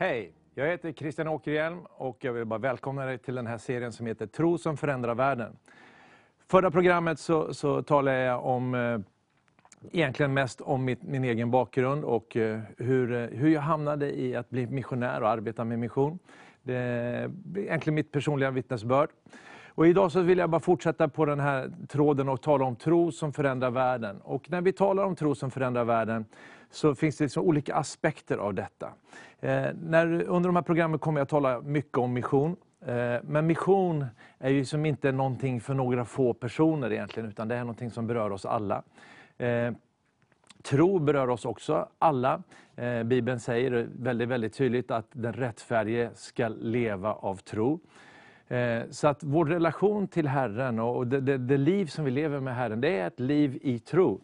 Hej! Jag heter Christian Åkerhielm och jag vill bara välkomna dig till den här serien som heter Tro som förändrar världen. Förra programmet så, så talade jag om, eh, egentligen mest om mitt, min egen bakgrund och eh, hur, eh, hur jag hamnade i att bli missionär och arbeta med mission. Det är egentligen mitt personliga vittnesbörd. Och idag så vill jag bara fortsätta på den här tråden och tala om tro som förändrar världen. Och när vi talar om tro som förändrar världen så finns det liksom olika aspekter av detta. Eh, när, under de här programmen kommer jag att tala mycket om mission. Eh, men mission är ju som inte någonting för några få personer egentligen, utan det är någonting som berör oss alla. Eh, tro berör oss också alla. Eh, Bibeln säger väldigt, väldigt tydligt att den rättfärdige ska leva av tro. Eh, så att vår relation till Herren och det, det, det, liv som vi lever med Herren, det är ett liv i tro.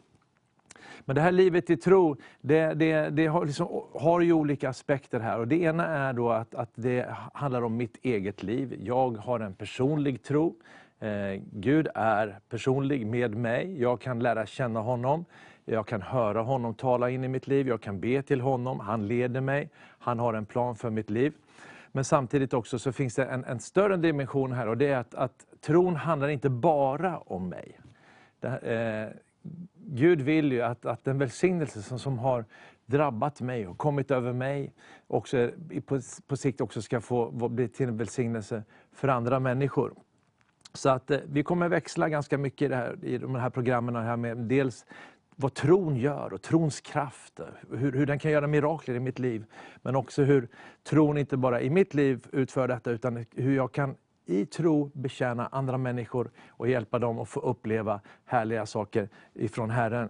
Men det här livet i tro, det, det, det har, liksom, har ju olika aspekter här. Och det ena är då att, att det handlar om mitt eget liv. Jag har en personlig tro. Eh, Gud är personlig med mig. Jag kan lära känna honom. Jag kan höra honom tala in i mitt liv. Jag kan be till honom. Han leder mig. Han har en plan för mitt liv. Men samtidigt också så finns det en, en större dimension här och det är att, att tron handlar inte bara om mig. Det, eh, Gud vill ju att, att den välsignelse som, som har drabbat mig och kommit över mig, också, på, på sikt också ska få bli till en välsignelse för andra människor. Så att eh, vi kommer växla ganska mycket i, det här, i de här programmen här med dels vad tron gör och trons kraft, hur, hur den kan göra mirakler i mitt liv. Men också hur tron inte bara i mitt liv utför detta, utan hur jag kan i tro betjäna andra människor och hjälpa dem att få uppleva härliga saker ifrån Herren.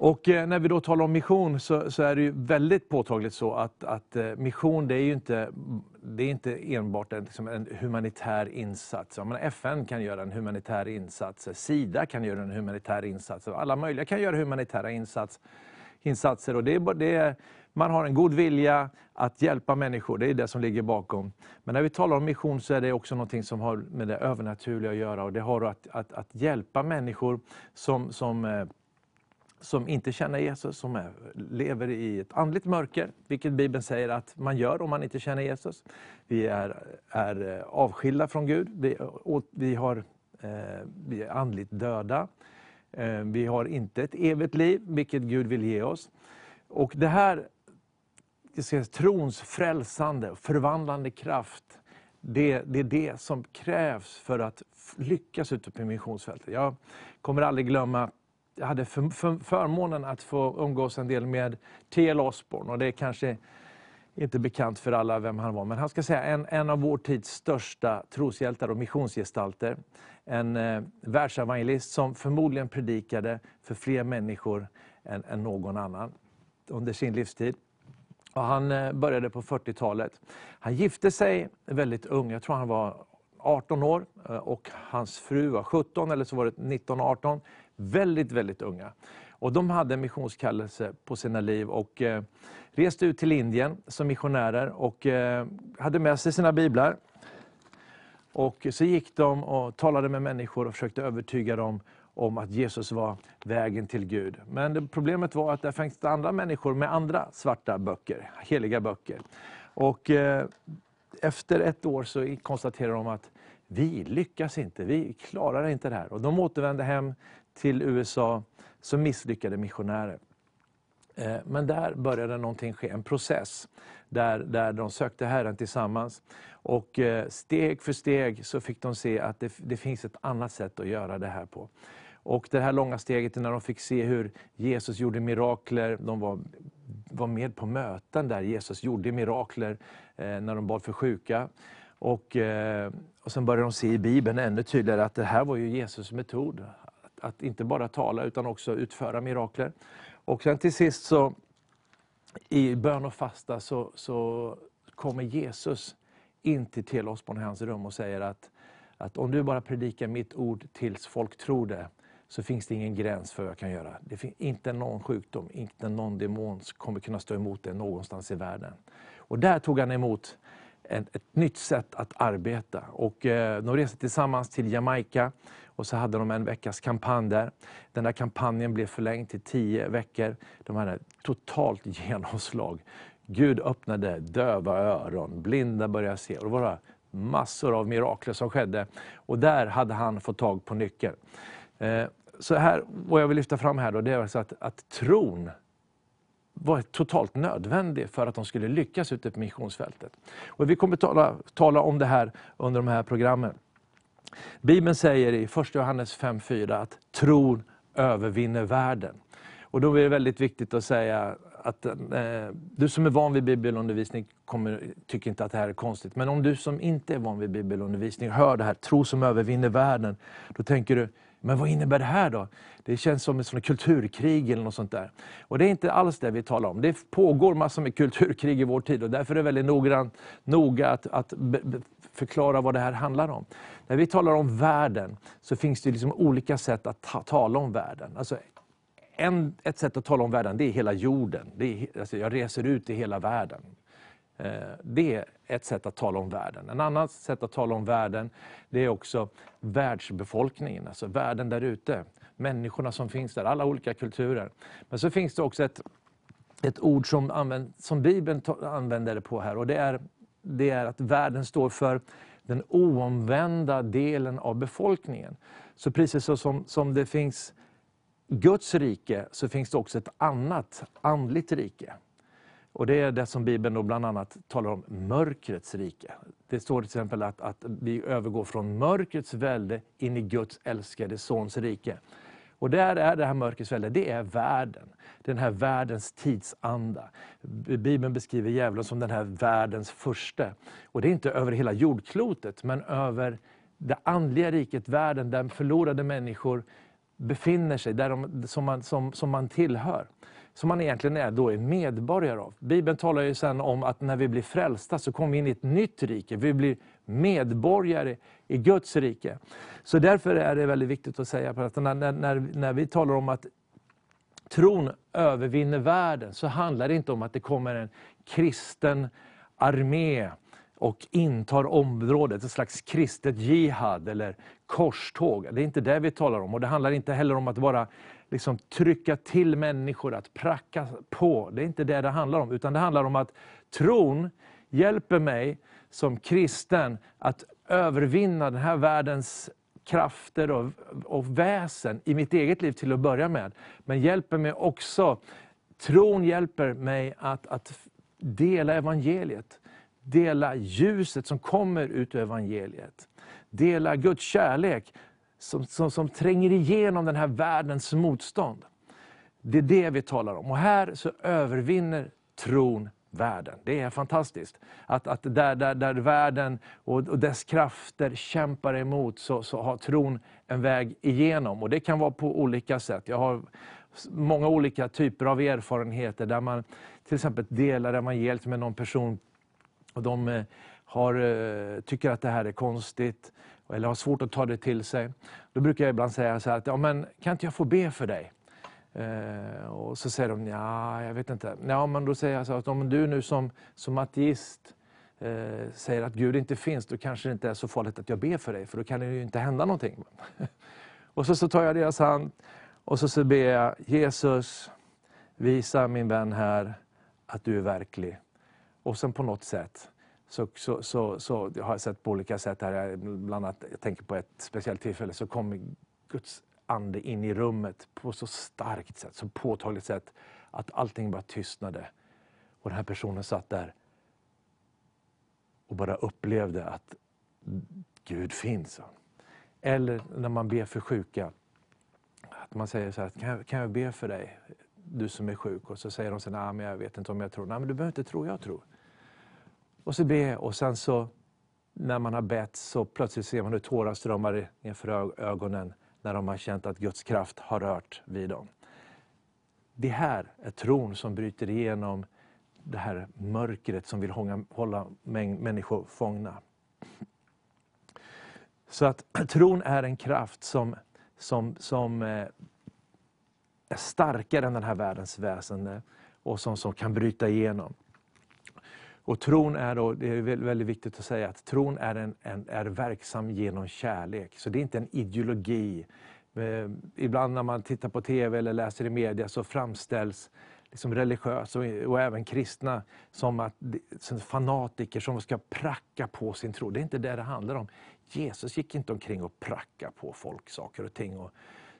Och eh, när vi då talar om mission så, så, är det ju väldigt påtagligt så att, att eh, mission det är ju inte, det är inte enbart en, liksom en humanitär insats. Men FN kan göra en humanitär insats, eh, Sida kan göra en humanitär insats, alla möjliga kan göra humanitära insats, insatser. Och det är, det är, man har en god vilja att hjälpa människor, det är det som ligger bakom. Men när vi talar om mission så är det också något som har med det övernaturliga att göra. Och det har att, att, att hjälpa människor som, som eh, som inte känner Jesus, som är, lever i ett andligt mörker, vilket Bibeln säger att man gör om man inte känner Jesus. Vi är, är eh, avskilda från Gud, vi, eh, vi, har, eh, vi är andligt döda. Eh, vi har inte ett evigt liv, vilket Gud vill ge oss. Och det här trons frälsande, förvandlande kraft, det, det, är det som krävs för att lyckas ute på missionsfältet. Jag kommer aldrig glömma jag hade för, för, förmånen att få umgås en del med T.L. Osborne. Och det är kanske inte bekant för alla vem han var, men han ska säga en, en av vår tids största troshjältar och missionsgestalter. En eh, världsevangelist som förmodligen predikade för fler människor än, än någon annan under sin livstid. Och han eh, började på 40-talet. Han gifte sig väldigt ung, jag tror han var 18 år eh, och hans fru var 17 eller så var det 19-18 väldigt, väldigt unga. Och de hade en missionskallelse på sina liv och eh, reste ut till Indien som missionärer och eh, hade med sig sina biblar. Och så gick de och talade med människor och försökte övertyga dem om att Jesus var vägen till Gud. Men det, problemet var att det fanns andra människor med andra svarta böcker, heliga böcker. Och eh, efter ett år så konstaterade de att vi lyckas inte, vi klarar inte det här. Och de återvände hem till USA som misslyckade missionärer. Eh, men där började någonting ske, en process där, där de sökte Herren tillsammans. Och eh, steg för steg så fick de se att det, det finns ett annat sätt att göra det här på. Och det här långa steget när de fick se hur Jesus gjorde mirakler, de var, var med på möten där Jesus gjorde mirakler eh, när de bad för sjuka. Och, eh, och sen började de se i Bibeln ännu tydligare att det här var ju Jesus metod att inte bara tala utan också utföra mirakler. Och sen till sist så i bön och fasta så, så kommer Jesus in till Telosborn i hans rum och säger att, att om du bara predikar mitt ord tills folk tror det, så finns det ingen gräns för vad jag kan göra. Det finns inte någon sjukdom, inte någon demon som kommer kunna stå emot det någonstans i världen. Och där tog han emot ett, ett nytt sätt att arbeta. Och, eh, de reste tillsammans till Jamaica och så hade de en veckas kampanj där. Den där kampanjen blev förlängd till tio veckor. De hade totalt genomslag. Gud öppnade döva öron, blinda började se. Och det var massor av mirakler som skedde. Och där hade han fått tag på nyckeln. Eh, så här, vad jag vill lyfta fram här då, det är alltså att, att tron var totalt nödvändig för att de skulle lyckas ute på missionsfältet. Och vi kommer tala, tala om det här under de här programmen. Bibeln säger i 1 Johannes 5.4 att tron övervinner världen. Och då är det väldigt viktigt att säga att eh, du som är van vid bibelundervisning kommer, tycker inte att det här är konstigt. Men om du som inte är van vid bibelundervisning hör det här, tro som övervinner världen. Då tänker du, men vad innebär det här då? Det känns som ett kulturkrig eller något sånt där. Och det är inte alls det vi talar om. Det pågår massor med kulturkrig i vår tid och därför är det väldigt noggrant, noga att, att förklara vad det här handlar om. När vi talar om världen så finns det liksom olika sätt att ta, tala om världen. Alltså, en, ett sätt att tala om världen det är hela jorden. Det är, alltså jag reser ut i hela världen. Eh, det är ett sätt att tala om världen. En annat sätt att tala om världen det är också världsbefolkningen, alltså världen där ute. Människorna som finns där, alla olika kulturer. Men så finns det också ett, ett ord som, använd, som Bibeln använder det på här och det är, det är att världen står för den oomvända delen av befolkningen. Så precis så som, som det finns Guds rike så finns det också ett annat andligt rike. Och Det är det som Bibeln då bland annat talar om, mörkrets rike. Det står till exempel att, att vi övergår från mörkrets välde in i Guds älskade Sons rike. Och där är det här mörkrets välde, det är världen. Den här världens tidsanda. Bibeln beskriver djävulen som den här världens första. Och det är inte över hela jordklotet, men över det andliga riket, världen, där förlorade människor befinner sig, där de, som, man, som, som man tillhör. Som man egentligen är då är medborgare av. Bibeln talar ju sen om att när vi blir frälsta så kommer vi in i ett nytt rike. Vi blir medborgare i Guds rike. Så därför är det väldigt viktigt att säga att när, när, när vi talar om att tron övervinner världen så handlar det inte om att det kommer en kristen armé och intar området, ett slags kristet jihad eller korståg. Det är inte det vi talar om. Och Det handlar inte heller om att bara liksom trycka till människor, att pracka på. Det är inte det det handlar om. Utan det handlar om att tron hjälper mig som kristen att övervinna den här världens krafter och, och väsen i mitt eget liv till att börja med. Men hjälper mig också, tron hjälper mig att, att dela evangeliet Dela ljuset som kommer ut ur evangeliet. Dela Guds kärlek som, som, som tränger igenom den här världens motstånd. Det är det vi talar om. Och här så övervinner tron världen. Det är fantastiskt. Att, att där, där, där världen och, och dess krafter kämpar emot så, så har tron en väg igenom. Och Det kan vara på olika sätt. Jag har många olika typer av erfarenheter där man till exempel delar evangeliet med någon person och de eh, har, eh, tycker att det här är konstigt eller har svårt att ta det till sig. Då brukar jag ibland säga så här att, ja, men, kan inte jag få be för dig? Eh, och så säger de, ja, jag vet inte. Ja, men då säger jag så att om du nu som, som ateist eh, säger att Gud inte finns, då kanske det inte är så farligt att jag ber för dig, för då kan det ju inte hända någonting. och så, så tar jag deras hand och så, så ber jag, Jesus, visa min vän här att du är verklig. Och sen på något sätt så, så, så, så jag har jag sett på olika sätt, här, bland annat, jag tänker på ett speciellt tillfälle, så kom Guds ande in i rummet på så starkt sätt, så påtagligt sätt att allting bara tystnade. Och den här personen satt där och bara upplevde att Gud finns. Eller när man ber för sjuka, att man säger så här, kan jag, kan jag be för dig? Du som är sjuk. Och så säger de så här, men jag vet inte om jag tror. Nej, men du behöver inte tro, jag tror. Och så be och sen så när man har bett så plötsligt ser man hur tårar strömmar inför ögonen när de har känt att Guds kraft har rört vid dem. Det här är tron som bryter igenom det här mörkret som vill hålla människor fångna. Så att tron är en kraft som, som, som eh, är starkare än den här världens väsende eh, och som, som kan bryta igenom. Och tron är då, det är väldigt viktigt att säga att tron är, en, en, är verksam genom kärlek. Så det är inte en ideologi. Eh, ibland när man tittar på TV eller läser i media så framställs liksom religiösa och, och även kristna som, att, som fanatiker som ska pracka på sin tro. Det är inte det det handlar om. Jesus gick inte omkring och pracka på folk saker och ting och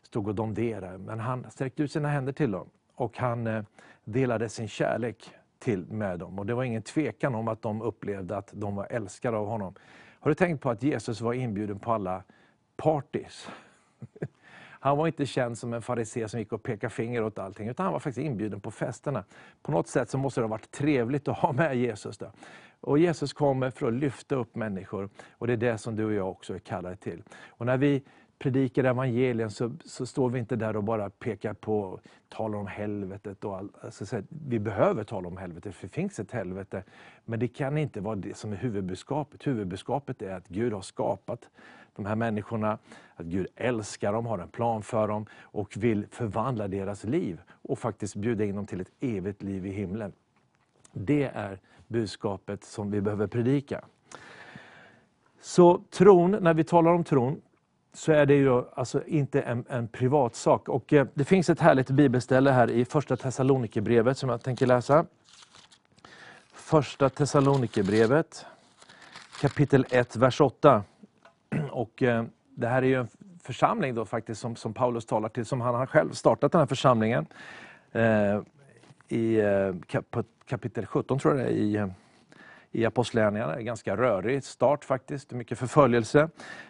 stod och domderade. Men han sträckte ut sina händer till dem och han eh, delade sin kärlek till med dem. Och det var ingen tvekan om att de upplevde att de var älskade av honom. Har du tänkt på att Jesus var inbjuden på alla parties? Han var inte känd som en farisé som gick och pekade finger åt allting, utan han var faktiskt inbjuden på festerna. På något sätt så måste det ha varit trevligt att ha med Jesus där. Och Jesus kommer för att lyfta upp människor, och det är det som du och jag också är kallade till. Och när vi predikar evangelien så, så står vi inte där och bara pekar på, talar om helvetet. Och all, alltså, vi behöver tala om helvetet, för det finns ett helvete. Men det kan inte vara det som är huvudbudskapet. Huvudbudskapet är att Gud har skapat de här människorna, att Gud älskar dem, har en plan för dem och vill förvandla deras liv och faktiskt bjuda in dem till ett evigt liv i himlen. Det är budskapet som vi behöver predika. Så tron, när vi talar om tron, så är det ju alltså inte en, en privatsak. Och eh, det finns ett härligt bibelställe här i första Thessalonikerbrevet som jag tänker läsa. Första Thessalonikerbrevet kapitel 1, vers 8. Och eh, det här är ju en församling då faktiskt som, som Paulus talar till, som han har själv startat den här församlingen. Eh, I eh, kap, kapitel 17 tror jag det är, i, eh, i Apostlagärningarna. en ganska rörig start faktiskt, mycket förföljelse.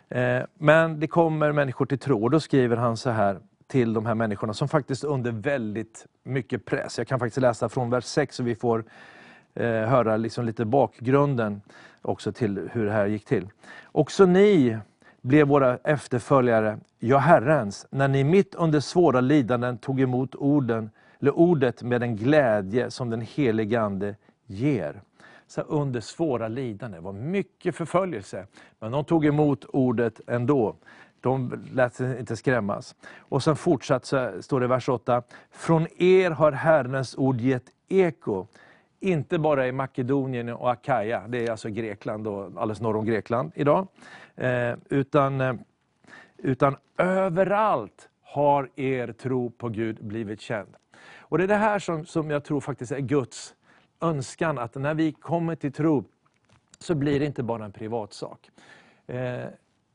Eh, men det kommer människor till tro och då skriver han så här till de här människorna som faktiskt under väldigt mycket press. Jag kan faktiskt läsa från vers 6 så vi får eh, höra liksom lite bakgrunden också till hur det här gick till. Också ni blev våra efterföljare, ja Herrens, när ni mitt under svåra lidanden tog emot orden, eller ordet med den glädje som den helige Ande ger. Så under svåra lidanden, det var mycket förföljelse, men de tog emot ordet ändå. De lät sig inte skrämmas. Och sen fortsatt så står det i vers 8, från er har Herrens ord gett eko inte bara i Makedonien och Akaja, det är alltså Grekland och alldeles norr om Grekland idag. Eh, utan, eh, utan överallt har er tro på Gud blivit känd. Och Det är det här som, som jag tror faktiskt är Guds önskan, att när vi kommer till tro så blir det inte bara en privatsak. Eh,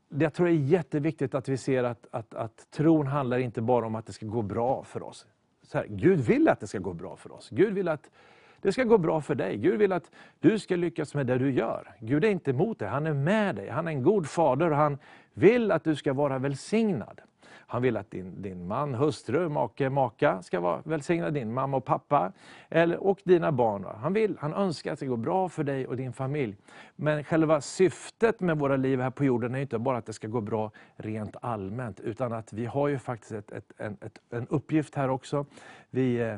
jag tror det är jätteviktigt att vi ser att, att, att tron handlar inte bara om att det ska gå bra för oss. Här, Gud vill att det ska gå bra för oss. Gud vill att det ska gå bra för dig. Gud vill att du ska lyckas med det du gör. Gud är inte emot dig, han är med dig. Han är en god fader och han vill att du ska vara välsignad. Han vill att din, din man, hustru, make, maka ska vara välsignad, din mamma och pappa eller, och dina barn. Han, vill, han önskar att det går bra för dig och din familj. Men själva syftet med våra liv här på jorden är inte bara att det ska gå bra rent allmänt, utan att vi har ju faktiskt ett, ett, en, ett, en uppgift här också. Vi eh,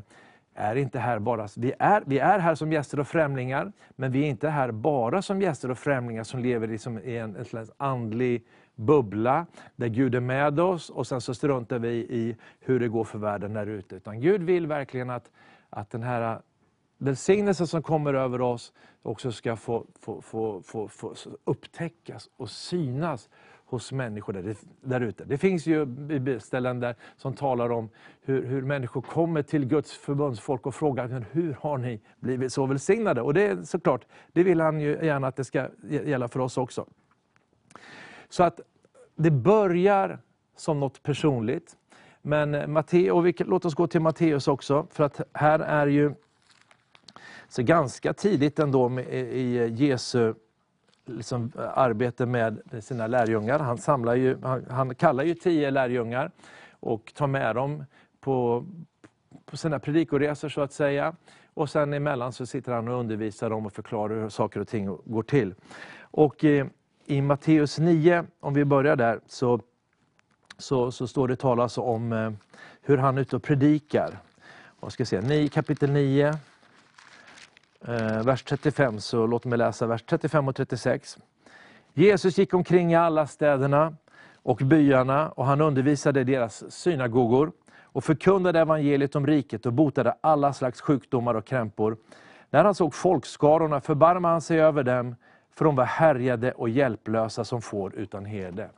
är inte här bara, vi är, vi är här som gäster och främlingar, men vi är inte här bara som gäster och främlingar som lever liksom i en, en slags andlig bubbla, där Gud är med oss och sen så struntar vi i hur det går för världen där ute. Utan Gud vill verkligen att, att den här välsignelsen som kommer över oss också ska få, få, få, få, få upptäckas och synas hos människor där, där ute. Det finns ju ställen där som talar om hur, hur människor kommer till Guds förbundsfolk och frågar hur har ni blivit så välsignade? Och det är såklart, det vill han ju gärna att det ska gälla för oss också. Så att det börjar som något personligt. Men eh, Matteo, vi, låt oss gå till Matteus också, för att här är ju så ganska tidigt ändå i Jesu liksom, eh, arbete med sina lärjungar. Han, samlar ju, han, han, kallar ju tio lärjungar och tar med dem på, på sina predikoresor så att säga. Och sen emellan så sitter han och undervisar dem och förklarar hur saker och ting går till. Och i, i Matteus 9, om vi börjar där, så, så, så står det talas om eh, hur han är ute och predikar. Och ska se, 9, kapitel 9, eh, vers 35, så låt mig läsa vers 35 och 36. Jesus gick omkring i alla städerna och byarna och han undervisade i deras synagogor och förkunnade evangeliet om riket och botade alla slags sjukdomar och krämpor. När han såg folkskarorna förbarmade han sig över dem, för de var härjade och hjälplösa som får utan herde.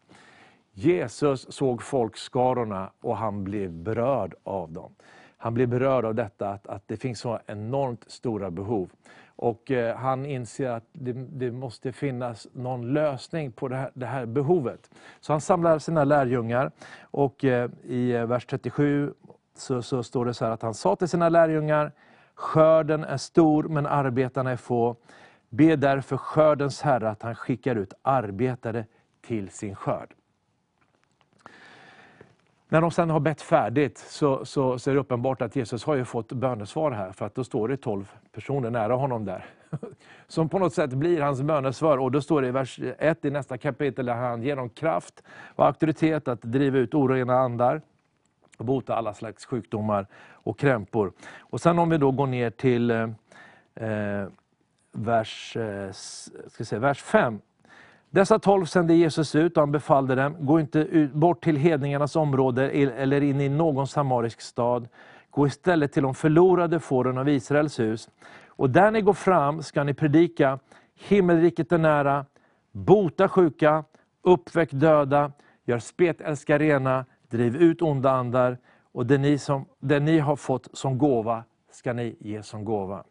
Jesus såg folkskarorna och han blev berörd av dem han blir berörd av detta, att, att det finns så enormt stora behov. Och eh, han inser att det, det, måste finnas någon lösning på det här, det här, behovet. Så han samlar sina lärjungar och eh, i eh, vers 37 så, så står det så här att han sa till sina lärjungar, skörden är stor men arbetarna är få. Be därför skördens Herre att han skickar ut arbetare till sin skörd. När de sen har bett färdigt så, så, så, är det uppenbart att Jesus har ju fått bönesvar här, för att då står det 12 personer nära honom där. Som på något sätt blir hans bönesvar. Och då står det i vers 1 i nästa kapitel, där han ger dem kraft och auktoritet att driva ut orena andar, och bota alla slags sjukdomar och krämpor. Och sen om vi då går ner till eh, eh vers, eh, ska säga, vers 5, dessa tolv sände Jesus ut och han befallde dem, gå inte ut, bort till hedningarnas område eller in i någon samarisk stad. Gå istället till de förlorade fåren av Israels hus. Och där ni går fram ska ni predika, himmelriket är nära, bota sjuka, uppväck döda, gör spetälska rena, driv ut onda andar, och det ni, som, det ni har fått som gåva ska ni ge som gåva.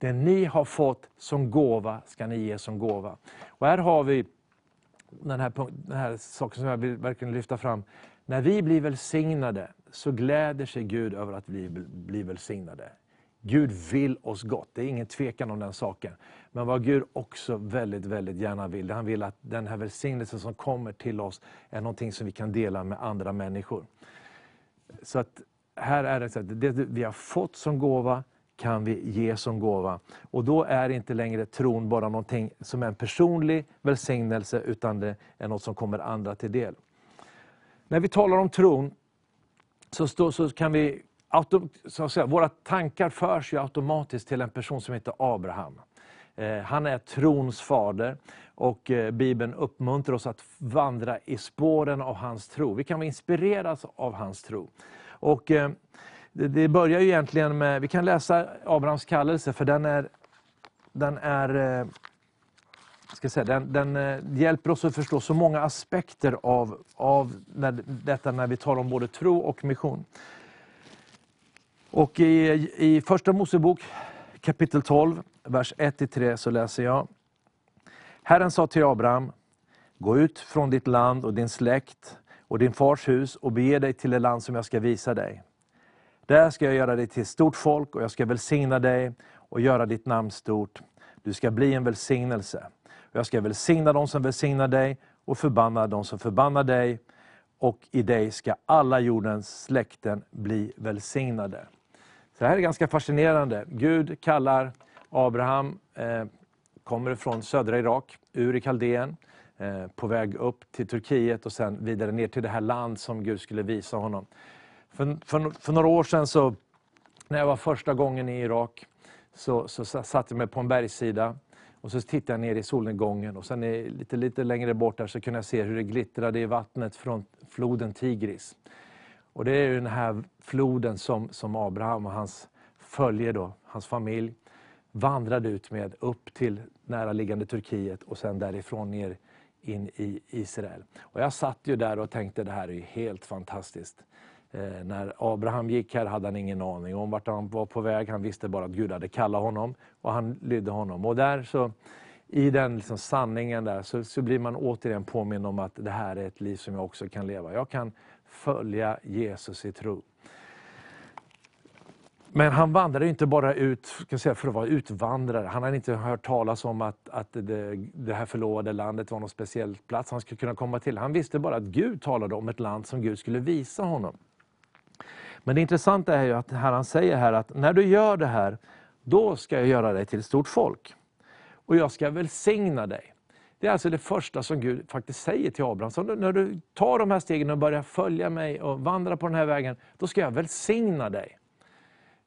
Det ni har fått som gåva ska ni ge som gåva. Och här har vi den här, den här saken som jag vill verkligen lyfta fram. När vi blir välsignade så gläder sig Gud över att vi blir välsignade. Gud vill oss gott, det är ingen tvekan om den saken. Men vad Gud också väldigt, väldigt gärna vill, han vill att den här välsignelsen som kommer till oss är någonting som vi kan dela med andra människor. Så att här är det så att det vi har fått som gåva, kan vi ge som gåva. Och då är inte längre tron bara någonting som är en personlig välsignelse, utan det är något som kommer andra till del. När vi talar om tron, så, stå, så kan vi, så att säga, våra tankar förs ju automatiskt till en person som heter Abraham. Eh, han är trons fader och eh, Bibeln uppmuntrar oss att vandra i spåren av hans tro. Vi kan vara inspireras av hans tro. Och eh, det, det börjar ju egentligen med, vi kan läsa Abrahams kallelse, för den är, den är eh, ska säga, den, den eh, hjälper oss att förstå så många aspekter av, av när, detta när vi talar om både tro och mission. Och i, i Första Mosebok kapitel 12, vers 1-3 så läser jag. Herren sa till Abraham, gå ut från ditt land och din släkt och din fars hus och bege dig till det land som jag ska visa dig. Där ska jag göra dig till stort folk och jag ska välsigna dig och göra ditt namn stort. Du ska bli en välsignelse. Jag ska välsigna dem som välsignar dig och förbanna dem som förbannar dig. Och i dig ska alla jordens släkten bli välsignade. Så det här är ganska fascinerande. Gud kallar Abraham, eh, kommer från södra Irak, ur i Kaldén, eh, på väg upp till Turkiet och sen vidare ner till det här land som Gud skulle visa honom. För, för, för några år sedan, så, när jag var första gången i Irak, så, så satt jag mig på en bergssida och så tittade jag ner i solnedgången och sen lite, lite längre bort där så kunde jag se hur det glittrade i vattnet från floden Tigris. Och det är den här floden som, som Abraham och hans följe, då, hans familj, vandrade ut med upp till näraliggande Turkiet och sen därifrån ner in i Israel. Och jag satt ju där och tänkte det här är helt fantastiskt. Eh, när Abraham gick här hade han ingen aning om vart han var på väg. Han visste bara att Gud hade kallat honom och han lydde honom. Och där så, I den liksom sanningen där så, så blir man återigen påminn om att det här är ett liv som jag också kan leva. Jag kan följa Jesus i tro. Men han vandrade inte bara ut ska säga, för att vara utvandrare. Han hade inte hört talas om att, att det, det här förlovade landet var någon speciell plats han skulle kunna komma till. Han visste bara att Gud talade om ett land som Gud skulle visa honom. Men det intressanta är ju att Herren säger här att när du gör det här, då ska jag göra dig till ett stort folk. Och jag ska välsigna dig. Det är alltså det första som Gud faktiskt säger till Abraham. Så när du tar de här stegen och börjar följa mig och vandra på den här vägen, då ska jag välsigna dig.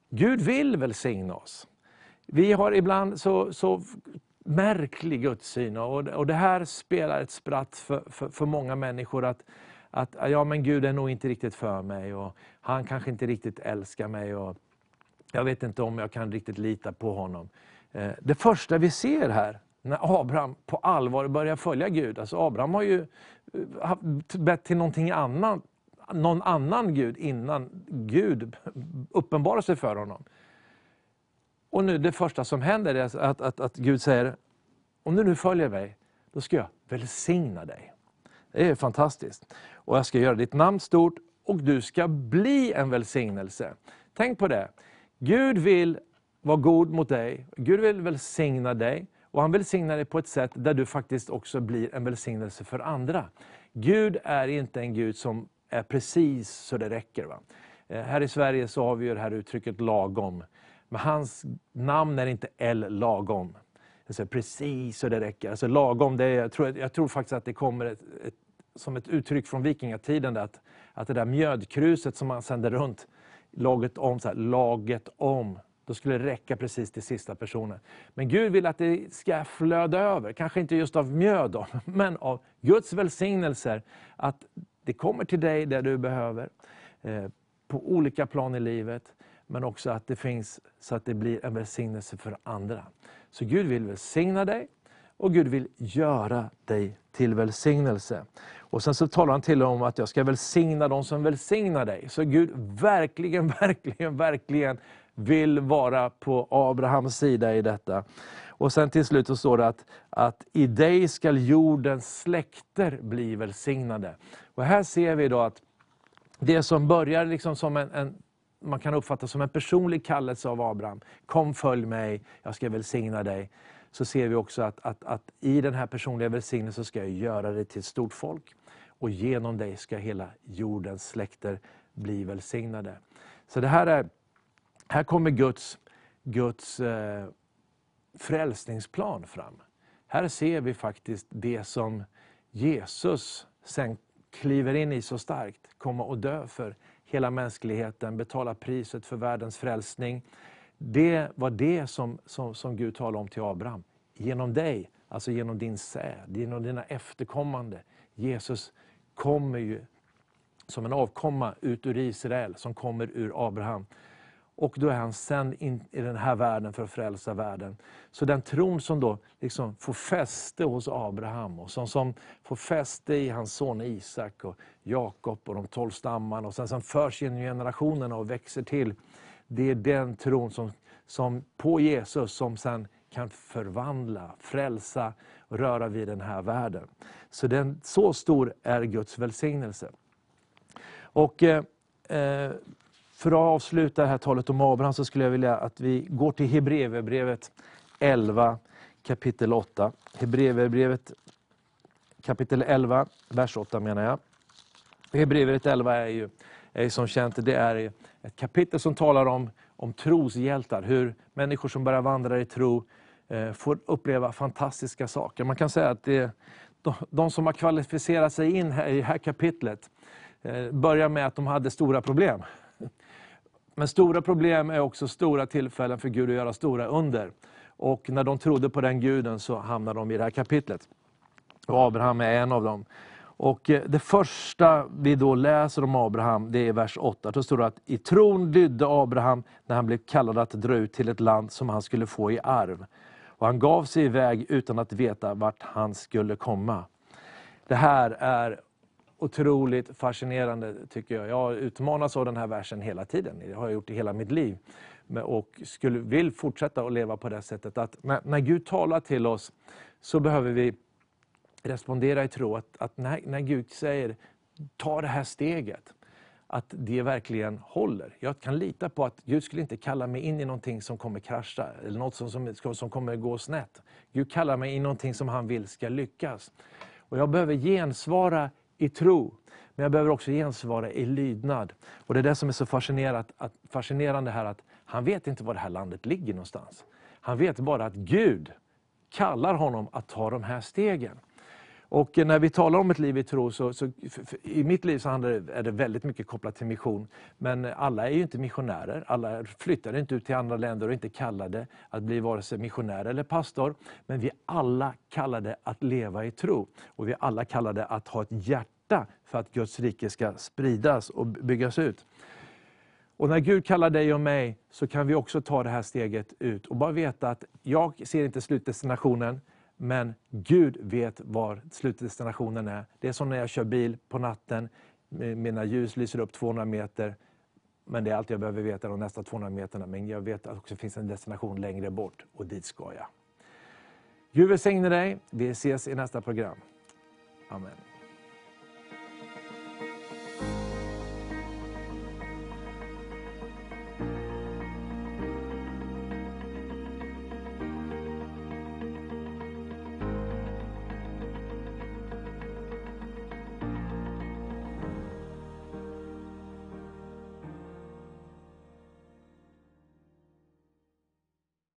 Gud vill välsigna oss. Vi har ibland så, så märklig gudssyn och, och det här spelar ett spratt för, för, för många människor. att att ja, men Gud är nog inte riktigt för mig och han kanske inte riktigt älskar mig. Och jag vet inte om jag kan riktigt lita på honom. Eh, det första vi ser här, när Abraham på allvar börjar följa Gud. Alltså Abraham har ju eh, bett till någonting annat, någon annan Gud innan Gud uppenbarar sig för honom. Och nu det första som händer är att, att, att Gud säger, om du nu följer mig, då ska jag välsigna dig. Det är fantastiskt. Och jag ska göra ditt namn stort och du ska bli en välsignelse. Tänk på det. Gud vill vara god mot dig, Gud vill välsigna dig. Och han välsignar dig på ett sätt där du faktiskt också blir en välsignelse för andra. Gud är inte en Gud som är precis så det räcker. Va? Eh, här i Sverige så har vi det här uttrycket lagom. Men hans namn är inte L lagom. Alltså precis så det räcker. Alltså lagom, det är, jag, tror, jag tror faktiskt att det kommer ett, ett, som ett uttryck från vikingatiden. Att, att det där mjödkruset som man sände runt, laget om, så här, laget om. Då skulle det räcka precis till sista personen. Men Gud vill att det ska flöda över, kanske inte just av mjöd, då, men av Guds välsignelser. Att det kommer till dig där du behöver, eh, på olika plan i livet. Men också att det finns så att det blir en välsignelse för andra. Så Gud vill välsigna dig och Gud vill göra dig till välsignelse. Och sen så talar han till om att jag ska välsigna dem som välsignar dig. Så Gud verkligen, verkligen, verkligen vill vara på Abrahams sida i detta. Och sen till slut så står det att, att i dig skall jordens släkter bli välsignade. Och här ser vi då att det som börjar liksom som en, en man kan uppfatta som en personlig kallelse av Abraham. Kom följ mig, jag ska välsigna dig. Så ser vi också att, att, att i den här personliga välsignelsen ska jag göra dig till ett stort folk. Och genom dig ska hela jordens släkter bli välsignade. Så det här är, här kommer Guds, Guds eh, frälsningsplan fram. Här ser vi faktiskt det som Jesus sen kliver in i så starkt, komma och dö för hela mänskligheten, betala priset för världens frälsning. Det var det som, som, som Gud talade om till Abraham. Genom dig, alltså genom din säd, genom dina efterkommande. Jesus kommer ju som en avkomma ut ur Israel, som kommer ur Abraham. Och då är han sänd in i den här världen för att frälsa världen. Så den tron som då liksom får fäste hos Abraham och som, som får fäste i hans son Isak och Jakob och de tolv stammarna och sen som förs genom generationerna och växer till. Det är den tron som, som på Jesus som sen kan förvandla, frälsa och röra vid den här världen. Så, den, så stor är Guds välsignelse. Och eh, eh för att avsluta det här talet om Abraham så skulle jag vilja att vi går till Hebreerbrevet 11 kapitel 8. Hebreerbrevet kapitel 11, vers 8 menar jag. Hebreerbrevet 11 är ju som känt det är ett kapitel som talar om, om troshjältar, hur människor som börjar vandra i tro eh, får uppleva fantastiska saker. Man kan säga att det, de, de som har kvalificerat sig in här, i det här kapitlet eh, börjar med att de hade stora problem. Men stora problem är också stora tillfällen för Gud att göra stora under. Och när de trodde på den guden så hamnade de i det här kapitlet. Och Abraham är en av dem. Och eh, det första vi då läser om Abraham, det är vers 8. Då står det att i tron lydde Abraham när han blev kallad att dra ut till ett land som han skulle få i arv. Och han gav sig iväg utan att veta vart han skulle komma. Det här är otroligt fascinerande tycker jag. Jag utmanas av den här versen hela tiden. Det har jag gjort i hela mitt liv. Och skulle, vill fortsätta att leva på det sättet att när, när Gud talar till oss så behöver vi respondera i tro. Att, att när, när Gud säger ta det här steget, att det verkligen håller. Jag kan lita på att Gud skulle inte kalla mig in i någonting som kommer krascha, eller något som, som, som kommer gå snett. Gud kallar mig in i någonting som han vill ska lyckas. Och jag behöver gensvara i tro. Men jag behöver också gensvara i lydnad. Och Det är det som är så fascinerande här, att han vet inte var det här landet ligger någonstans. Han vet bara att Gud kallar honom att ta de här stegen. Och när vi talar om ett liv i tro, så, så i mitt liv så handlar det, är det väldigt mycket kopplat till mission. Men alla är ju inte missionärer, alla flyttar inte ut till andra länder och är inte kallade att bli vare sig missionär eller pastor. Men vi är alla kallade att leva i tro. Och vi är alla kallade att ha ett hjärta för att Guds rike ska spridas och byggas ut. Och när Gud kallar dig och mig så kan vi också ta det här steget ut och bara veta att jag ser inte slutdestinationen, men Gud vet var slutdestinationen är. Det är som när jag kör bil på natten. Mina ljus lyser upp 200 meter. Men det är allt jag behöver veta de nästa 200 meterna. Men jag vet att det också finns en destination längre bort och dit ska jag. Gud välsigne dig. Vi ses i nästa program. Amen.